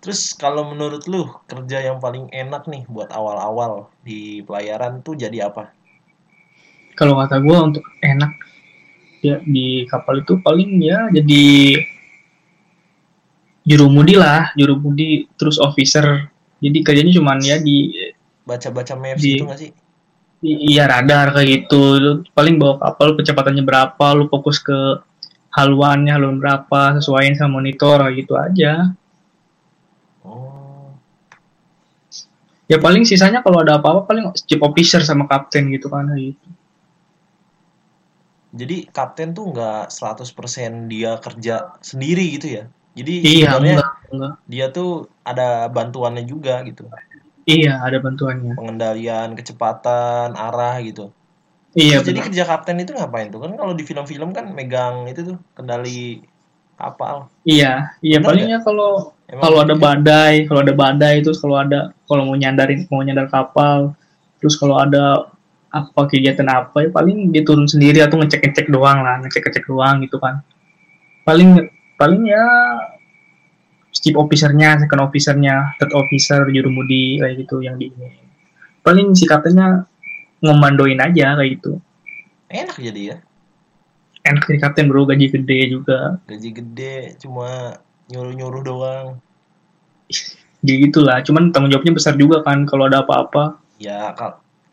Terus kalau menurut lu kerja yang paling enak nih buat awal-awal di pelayaran tuh jadi apa? Kalau kata gue untuk enak ya di kapal itu paling ya jadi jurumudi lah, jurumudi terus officer. Jadi kerjanya cuman ya di Baca-baca maps Di- gitu gak sih? iya radar kayak gitu. Lu paling bawa kapal kecepatannya berapa, lu fokus ke haluannya haluan berapa, sesuaiin sama monitor kayak gitu aja. Oh, Ya paling sisanya kalau ada apa-apa paling chief officer sama kapten gitu kan gitu. jadi kapten tuh nggak 100% dia kerja sendiri gitu ya? Jadi Iya, sebenarnya enggak, enggak. dia tuh ada bantuannya juga gitu. Iya, ada bantuannya. Pengendalian kecepatan, arah gitu. Iya, Terus jadi kerja kapten itu ngapain tuh? Kan kalau di film-film kan megang itu tuh kendali kapal. Iya, iya Benar palingnya kalau kalau ada gitu badai, kalau ada badai terus kalau ada kalau mau nyandarin mau nyandar kapal, terus kalau ada apa kegiatan apa ya paling dia turun sendiri atau ngecek-ngecek doang lah, ngecek-ngecek doang gitu kan. Paling paling ya chief officernya, second officernya, third officer, jurumudi kayak gitu yang di ini. Paling si kaptennya ngomandoin aja kayak gitu. Enak jadi ya. Enak jadi kapten bro, gaji gede juga. Gaji gede cuma nyuruh-nyuruh doang. Jadi gitulah, cuman tanggung jawabnya besar juga kan kalau ada apa-apa. Ya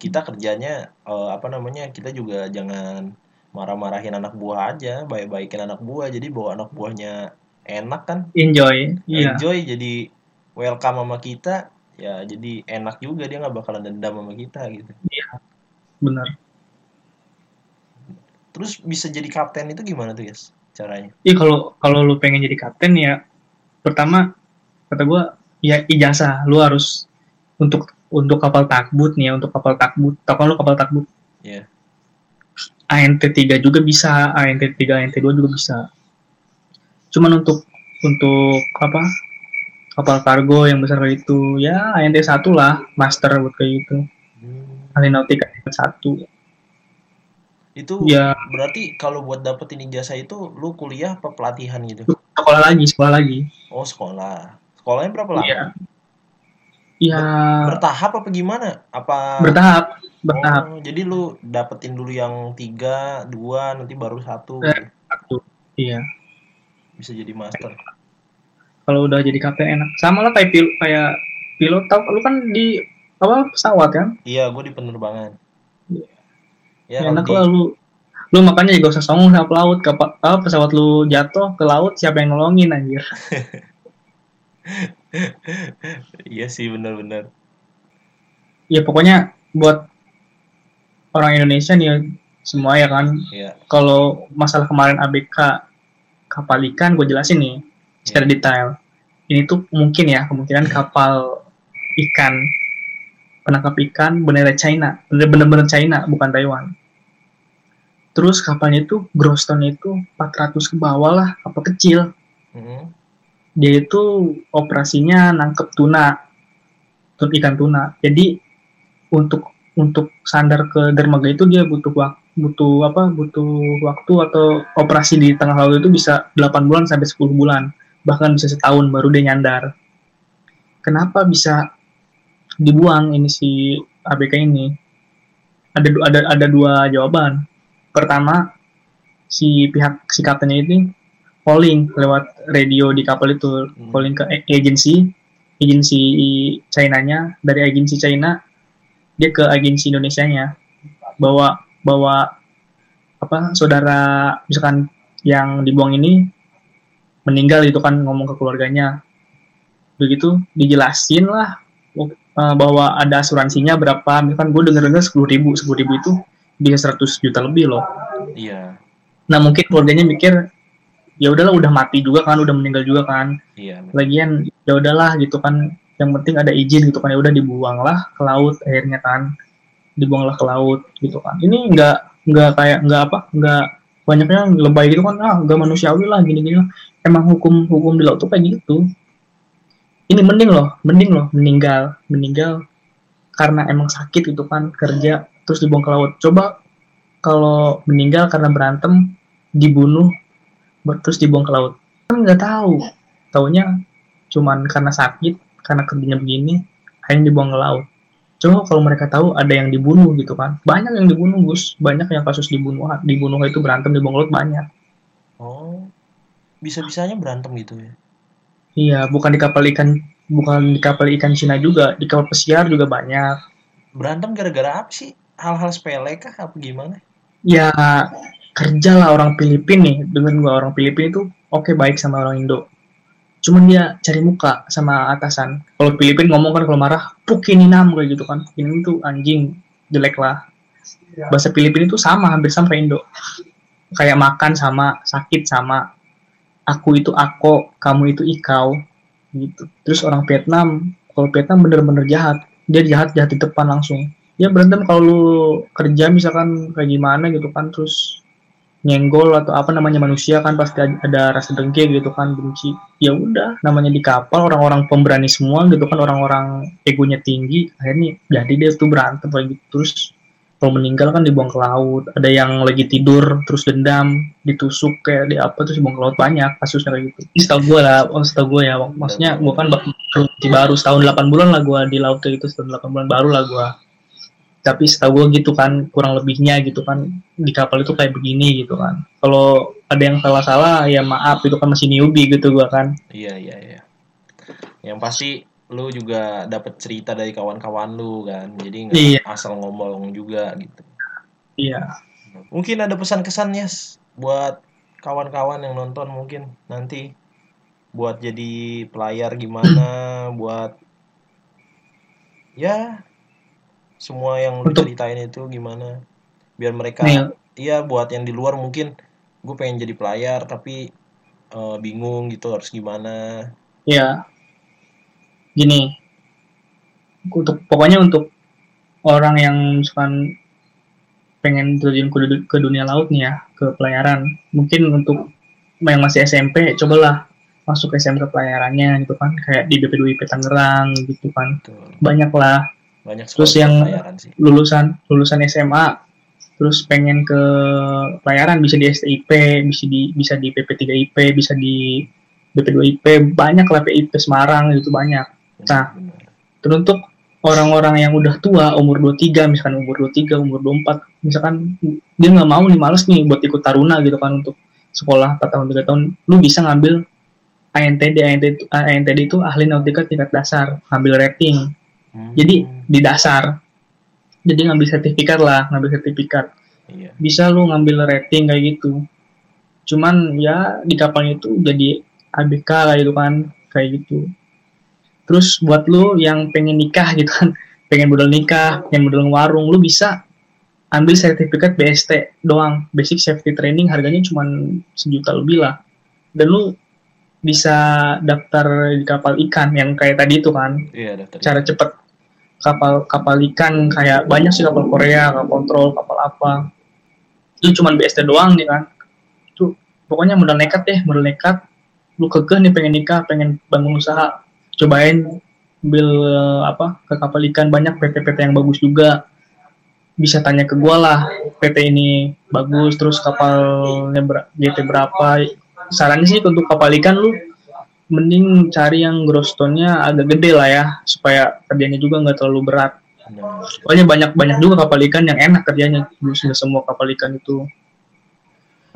kita kerjanya eh, apa namanya? Kita juga jangan marah-marahin anak buah aja, baik-baikin anak buah. Jadi bawa anak buahnya enak kan? Enjoy, iya. Enjoy jadi welcome sama kita. Ya jadi enak juga dia nggak bakalan dendam sama kita gitu. benar Terus bisa jadi kapten itu gimana tuh Yes? Caranya? iya kalau kalau lu pengen jadi kapten ya pertama kata gua ya ijazah. Lu harus untuk untuk kapal takbut nih ya untuk kapal takbut. Tau kan lu kapal takbut? Iya. ANT 3 juga bisa ANT 3 ANT 2 juga bisa. Cuman untuk untuk apa? Kapal kargo yang besar kayak itu ya ANT 1 lah master buat kayak gitu. Hmm. ahli nautik ANT 1 Itu ya berarti kalau buat dapetin ijazah itu lu kuliah apa pelatihan gitu? sekolah lagi sekolah lagi Oh sekolah. Sekolahnya berapa lama? iya ya Bertahap apa gimana? Apa bertahap bertahap Oh, jadi lu dapetin dulu yang tiga, dua, nanti baru satu. Eh. gitu. satu iya Bisa jadi master. kalau udah jadi kapten enak sama lah kayak pil kayak pilot tau lu kan di apa pesawat kan Iya, gue di penerbangan. Iya. Ya, enak lah lu. Lu makanya gak usah songong sama pelaut. Ke apa pesawat lu jatuh ke laut siapa yang nolongin anjir? Iya sih, benar-benar. ya pokoknya buat orang Indonesia nih semua ya kan. Iya. kalau masalah kemarin ABK kapal ikan gue jelasin nih secara detail. Ini tuh mungkin ya kemungkinan kapal ikan penangkap ikan bendera China bener-bener China bukan Taiwan. Terus kapalnya itu Groston itu 400 ke bawah lah kapal kecil. Mhm. dia itu operasinya nangkep tuna tun ikan tuna. Jadi untuk untuk sandar ke dermaga itu dia butuh waktu butuh apa butuh waktu atau operasi di tengah laut itu bisa 8 bulan sampai 10 bulan. Bahkan bisa setahun baru dia nyandar. Kenapa bisa dibuang ini si ABK ini. Ada ada ada dua jawaban. Pertama si pihak si kaptennya ini calling lewat radio di kapal itu Hmm. calling ke agensi agensi China-nya. Dari agensi China dia ke agensi Indonesia-nya. Bawa bawa apa saudara misalkan yang dibuang ini meninggal itu kan ngomong ke keluarganya. Begitu dijelasin lah eh, bahwa ada asuransinya berapa? Misalkan gue denger denger sepuluh ribu sepuluh ribu itu bisa 100 juta lebih loh. Iya. nah mungkin keluarganya mikir ya udahlah udah mati juga kan udah meninggal juga kan. Iya. lagian ya udahlah gitu kan. Yang penting ada izin gitu kan ya udah dibuanglah ke laut akhirnya kan. Dibuanglah ke laut gitu kan. Ini nggak nggak kayak nggak apa nggak banyaknya lebay gitu kan ah nggak manusiawi lah gini gini lah. Emang hukum hukum di laut tuh kayak gitu ini mending loh mending loh meninggal meninggal karena emang sakit gitu kan kerja terus dibuang ke laut. Coba kalau meninggal karena berantem dibunuh terus dibuang ke laut. Kan nggak tahu. Taunya cuman karena sakit karena kerjanya begini akhirnya dibuang ke laut. Coba kalau mereka tahu ada yang dibunuh gitu kan. Banyak yang dibunuh Gus. Banyak yang kasus dibunuh dibunuh itu berantem dibuang ke laut banyak. Oh. Bisa bisanya berantem gitu ya iya bukan di kapal ikan bukan di kapal ikan Cina juga di kapal pesiar juga banyak. Berantem gara-gara apa sih? Hal-hal sepele kah? Apa gimana? Ya kerja lah orang Filipina nih. Dengan gua orang Filipina itu oke okay, baik sama orang Indo. Cuman dia cari muka sama atasan. Kalau Filipina ngomong kan kalau marah pukininam kayak gitu kan. Ini tuh anjing jelek lah. Bahasa Filipina itu sama hampir sama Indo. Kayak makan sama sakit sama aku itu aku kamu itu ikau gitu. Terus orang Vietnam kalau Vietnam bener-bener jahat. Dia jahat jahat di depan langsung. Ya berantem kalau lu kerja misalkan kayak gimana gitu kan terus nyenggol atau apa namanya manusia kan pasti ada rasa dengki gitu kan benci. Ya udah namanya di kapal orang-orang pemberani semua gitu kan orang-orang egonya tinggi akhirnya jadi dia tuh berantem kayak gitu. Terus kalau meninggal kan dibuang ke laut. Ada yang lagi tidur terus dendam ditusuk kayak di apa terus dibuang ke laut. Banyak kasusnya kayak gitu. Setahu gue lah oh setahu gue ya maksudnya gue kan baru setahun 8 bulan lah gue di laut kayak gitu. Setahun 8 bulan baru lah gue tapi setahu gue gitu kan kurang lebihnya gitu kan di kapal itu kayak begini gitu kan. Kalau ada yang salah-salah ya maaf itu kan masih newbie gitu gue kan. Iya iya iya. Yang pasti lu juga dapat cerita dari kawan-kawan lu kan. Jadi nggak iya. asal ngomong juga gitu. Iya. Mungkin ada pesan kesannya buat kawan-kawan yang nonton mungkin nanti. Buat jadi pelayar gimana buat ya semua yang lu ceritain itu gimana. Biar mereka iya. buat yang di luar mungkin gue pengen jadi pelayar tapi uh, bingung gitu harus gimana. Ya gini. Untuk pokoknya untuk orang yang misalkan pengen terjun ke, ke dunia laut nih ya ke pelayaran mungkin untuk yang masih SMP cobalah masuk SMK pelayarannya gitu kan kayak di BP2IP Tangerang gitu kan. Betul. banyak lah banyak terus yang lulusan lulusan SMA terus pengen ke pelayaran bisa di STIP bisa di bisa di PP3IP bisa di BP2IP banyak lah PIP Semarang itu banyak nah teruntuk orang-orang yang udah tua umur 23 misalkan umur 23 umur 24 misalkan dia nggak mau nih males nih buat ikut taruna gitu kan untuk sekolah 4 tahun 3 tahun lu bisa ngambil ANTD ANTD, ANTD itu ahli nautika tingkat dasar ngambil rating jadi di dasar. Jadi ngambil sertifikat lah, ngambil sertifikat. Iya. Bisa lu ngambil rating kayak gitu. Cuman ya di kapalnya itu jadi ABK lah itu kan kayak gitu. Terus buat lu yang pengen nikah gitu kan, pengen modal nikah, pengen modal warung, lu bisa ambil sertifikat BST doang, Basic Safety Training harganya cuma sejuta lebih lah. Dan lu bisa daftar di kapal ikan yang kayak tadi itu kan. Iya, daftar. Cara cepet kapal kapal ikan kayak banyak sih kapal Korea kapal kontrol kapal apa itu cuma BSD doang nih kan itu pokoknya modal nekat deh modal nekat lu kekeh nih pengen nikah pengen bangun usaha cobain ambil apa ke kapal ikan. Banyak PT-PT yang bagus juga. Bisa tanya ke gua lah PT ini bagus terus kapalnya ber GT berapa. Sarannya sih untuk kapal ikan lu mending cari yang gross nya agak gede lah ya supaya kerjanya juga nggak terlalu berat. Pokoknya banyak banyak juga kapal ikan yang enak kerjanya. Sudah semua kapal ikan itu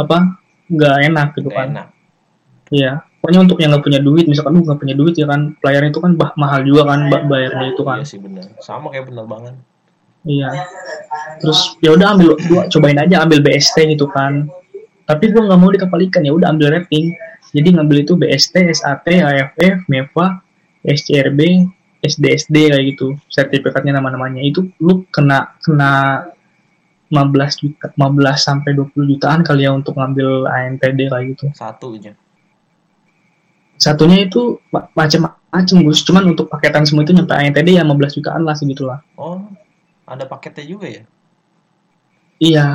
apa nggak enak gitu kan. Iya pokoknya untuk yang nggak punya duit misalkan lu nggak punya duit ya kan pelayaran itu kan bah, mahal juga kan bayarnya itu kan. Iya sih benar sama kayak penerbangan iya. Terus ya udah ambil gua cobain aja ambil BST gitu kan. Tapi gua nggak mau di kapal ikan ya udah ambil rating jadi ngambil itu BST, SAT, AFF, MEVA, SCRB, SDSD kayak gitu. Sertifikatnya nama-namanya. Itu lu kena kena 15 juta 15 sampai 20 jutaan kali ya untuk ngambil ANTD kayak gitu. Satunya satunya itu macam-macam Gus cuman untuk paketan semua itu nyampe ANTD ya 15 jutaan lah segitulah oh ada paketnya juga ya iya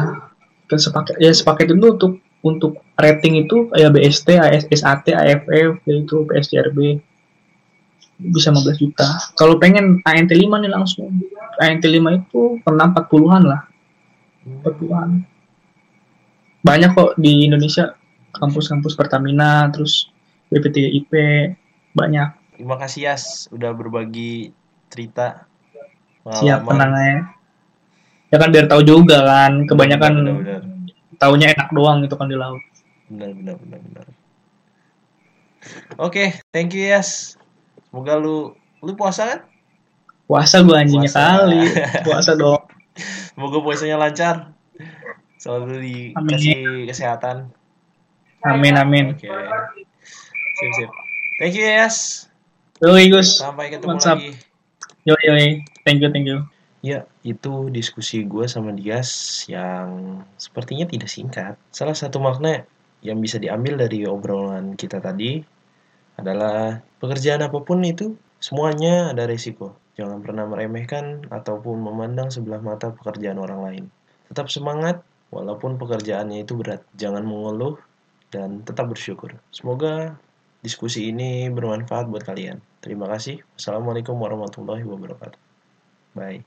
kan sepaket ya sepaket itu untuk untuk rating itu kayak BST, SAT, AFF, yaitu PSCRB bisa 15 juta. Kalau pengen ANT 5 nih langsung. ANT 5 itu pernah 40-an lah. 40-an. Banyak kok di Indonesia kampus-kampus Pertamina, terus BP3IP, banyak. terima kasih Yas udah berbagi cerita. Siap tenang aja. Ya kan biar tahu juga kan kebanyakan benar, benar, benar. taunya enak doang gitu kan di laut. Benar benar benar benar. Oke okay, thank you Yas. Semoga lu lu puasa kan? Puasa gua anjingnya puasa. kali puasa dong. Semoga puasanya lancar. Selalu dikasih kesehatan. Amin amin. Oke. okay. Sip sip thank you Yas Yoi Gus sampai ketemu What's lagi yoi yoi thank you thank you Ya, itu diskusi gue sama Dias yang sepertinya tidak singkat. Salah satu makna yang bisa diambil dari obrolan kita tadi adalah pekerjaan apa pun itu semuanya ada resiko. Jangan pernah meremehkan ataupun memandang sebelah mata pekerjaan orang lain. Tetap semangat walaupun pekerjaannya itu berat. Jangan mengeluh dan tetap bersyukur. Semoga diskusi ini bermanfaat buat kalian. Terima kasih. Wassalamualaikum warahmatullahi wabarakatuh. Bye.